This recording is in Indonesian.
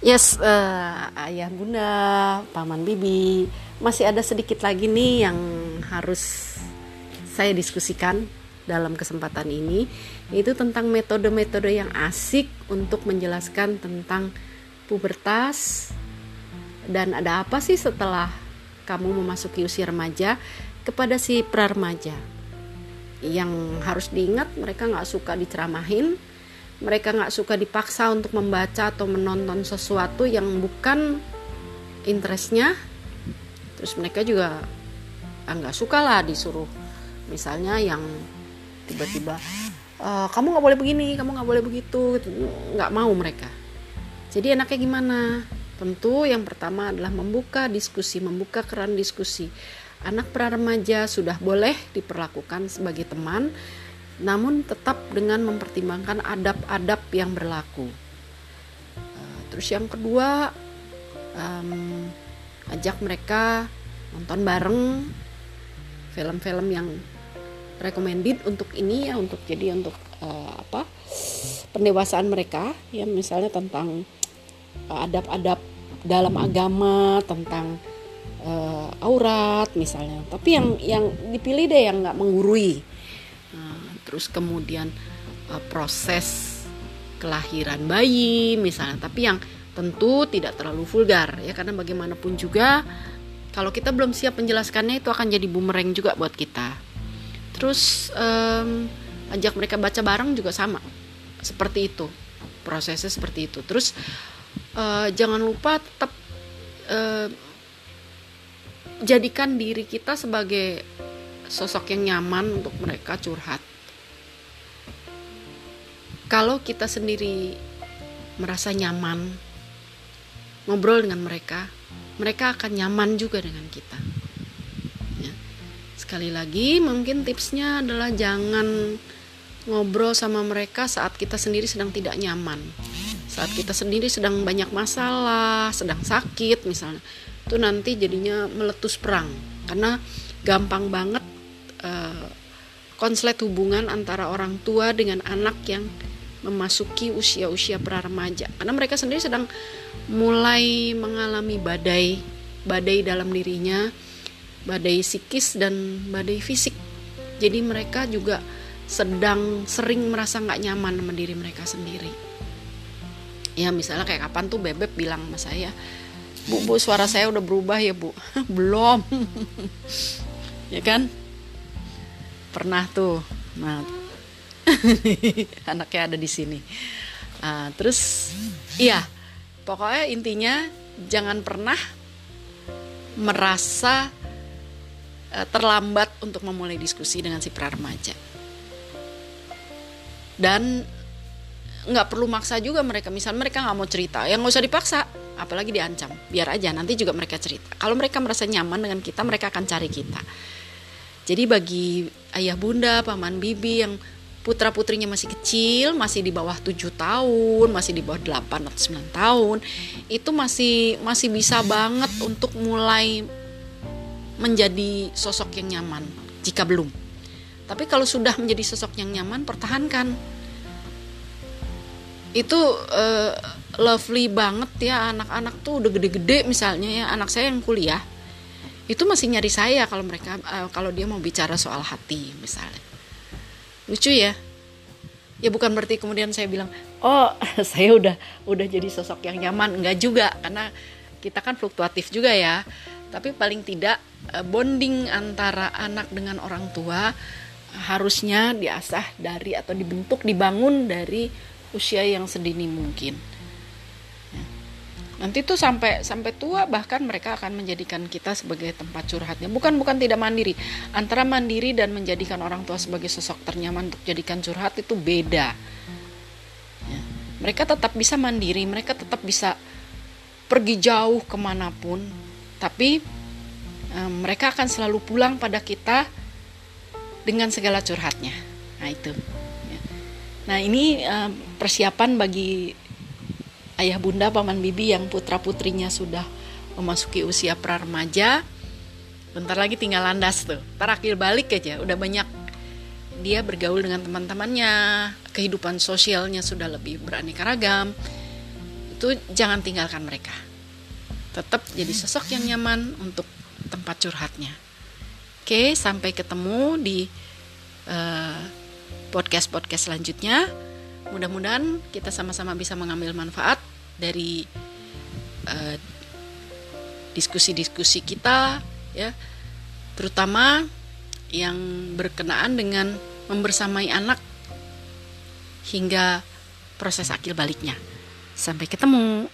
Yes, uh, ayah bunda, paman bibi, masih ada sedikit lagi nih yang harus saya diskusikan dalam kesempatan ini, yaitu tentang metode-metode yang asik untuk menjelaskan tentang pubertas dan ada apa sih setelah kamu memasuki usia remaja kepada si pra-remaja. Yang harus diingat mereka nggak suka diceramahin, mereka nggak suka dipaksa untuk membaca atau menonton sesuatu yang bukan interestnya. Terus mereka juga ah, nggak suka lah disuruh. Misalnya yang tiba-tiba e, kamu nggak boleh begini kamu nggak boleh begitu nggak mau mereka. Jadi enaknya gimana? Tentu yang pertama adalah membuka diskusi membuka keran diskusi. Anak pra remaja sudah boleh diperlakukan sebagai teman namun tetap dengan mempertimbangkan adab-adab yang berlaku. Uh, terus yang kedua, um, ajak mereka nonton bareng film-film yang recommended untuk ini ya untuk jadi untuk uh, apa pendewasaan mereka ya misalnya tentang uh, adab-adab dalam agama tentang uh, aurat misalnya tapi yang yang dipilih deh yang nggak menggurui terus kemudian uh, proses kelahiran bayi misalnya tapi yang tentu tidak terlalu vulgar ya karena bagaimanapun juga kalau kita belum siap menjelaskannya itu akan jadi bumerang juga buat kita. Terus um, ajak mereka baca bareng juga sama seperti itu prosesnya seperti itu. Terus uh, jangan lupa tetap uh, jadikan diri kita sebagai sosok yang nyaman untuk mereka curhat kalau kita sendiri merasa nyaman ngobrol dengan mereka, mereka akan nyaman juga dengan kita. Ya. Sekali lagi, mungkin tipsnya adalah jangan ngobrol sama mereka saat kita sendiri sedang tidak nyaman, saat kita sendiri sedang banyak masalah, sedang sakit misalnya, itu nanti jadinya meletus perang karena gampang banget uh, konslet hubungan antara orang tua dengan anak yang memasuki usia-usia pra remaja karena mereka sendiri sedang mulai mengalami badai badai dalam dirinya badai psikis dan badai fisik. Jadi mereka juga sedang sering merasa nggak nyaman sama diri mereka sendiri. Ya misalnya kayak kapan tuh bebek bilang sama saya bu bu suara saya udah berubah ya bu. Belum. Ya kan? Pernah tuh. Nah anaknya ada di sini. Uh, terus iya pokoknya intinya jangan pernah merasa uh, terlambat untuk memulai diskusi dengan si pra remaja dan nggak perlu maksa juga mereka. Misal mereka nggak mau cerita yang nggak usah dipaksa. Apalagi diancam. Biar aja nanti juga mereka cerita. Kalau mereka merasa nyaman dengan kita mereka akan cari kita. Jadi bagi ayah bunda paman bibi yang putra putrinya masih kecil, masih di bawah 7 tahun, masih di bawah 8 atau 9 tahun, itu masih masih bisa banget untuk mulai menjadi sosok yang nyaman jika belum. Tapi kalau sudah menjadi sosok yang nyaman, pertahankan. Itu uh, lovely banget ya anak-anak tuh udah gede-gede misalnya ya anak saya yang kuliah itu masih nyari saya kalau mereka uh, kalau dia mau bicara soal hati misalnya lucu ya. Ya bukan berarti kemudian saya bilang oh saya udah udah jadi sosok yang nyaman. Enggak juga karena kita kan fluktuatif juga ya. Tapi paling tidak eh, bonding antara anak dengan orang tua harusnya diasah dari atau dibentuk dibangun dari usia yang sedini mungkin nanti tuh sampai sampai tua bahkan mereka akan menjadikan kita sebagai tempat curhatnya. Bukan bukan tidak mandiri. Antara mandiri dan menjadikan orang tua sebagai sosok ternyaman untuk jadikan curhat itu beda. Ya. mereka tetap bisa mandiri mereka tetap bisa pergi jauh ke mana pun tapi um, mereka akan selalu pulang pada kita dengan segala curhatnya. Nah itu. Ya. nah ini um, persiapan bagi ayah bunda paman bibi yang putra putrinya sudah memasuki usia pra remaja bentar lagi tinggal landas tuh terakhir balik aja udah banyak dia bergaul dengan teman-temannya kehidupan sosialnya sudah lebih beraneka ragam itu jangan tinggalkan mereka. Tetap jadi sosok yang nyaman untuk tempat curhatnya. Oke, sampai ketemu di uh, podcast-podcast selanjutnya. Mudah-mudahan kita sama-sama bisa mengambil manfaat dari uh, diskusi-diskusi kita, ya, terutama yang berkenaan dengan membersamai anak hingga proses akil baliknya. Sampai ketemu.